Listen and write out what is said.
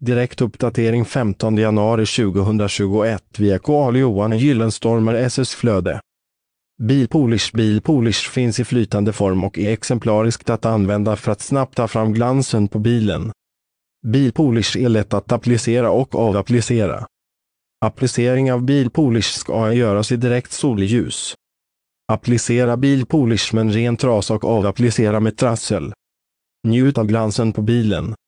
Direkt uppdatering 15 januari 2021 via Karl-Johan Gyllenstormer SS Flöde. Bilpolish Bilpolish finns i flytande form och är exemplariskt att använda för att snabbt ta fram glansen på bilen. Bilpolish är lätt att applicera och avapplicera. Applicering av bilpolish ska göras i direkt solljus. Applicera bilpolish med en ren trasa och avapplicera med trassel. Njut av glansen på bilen.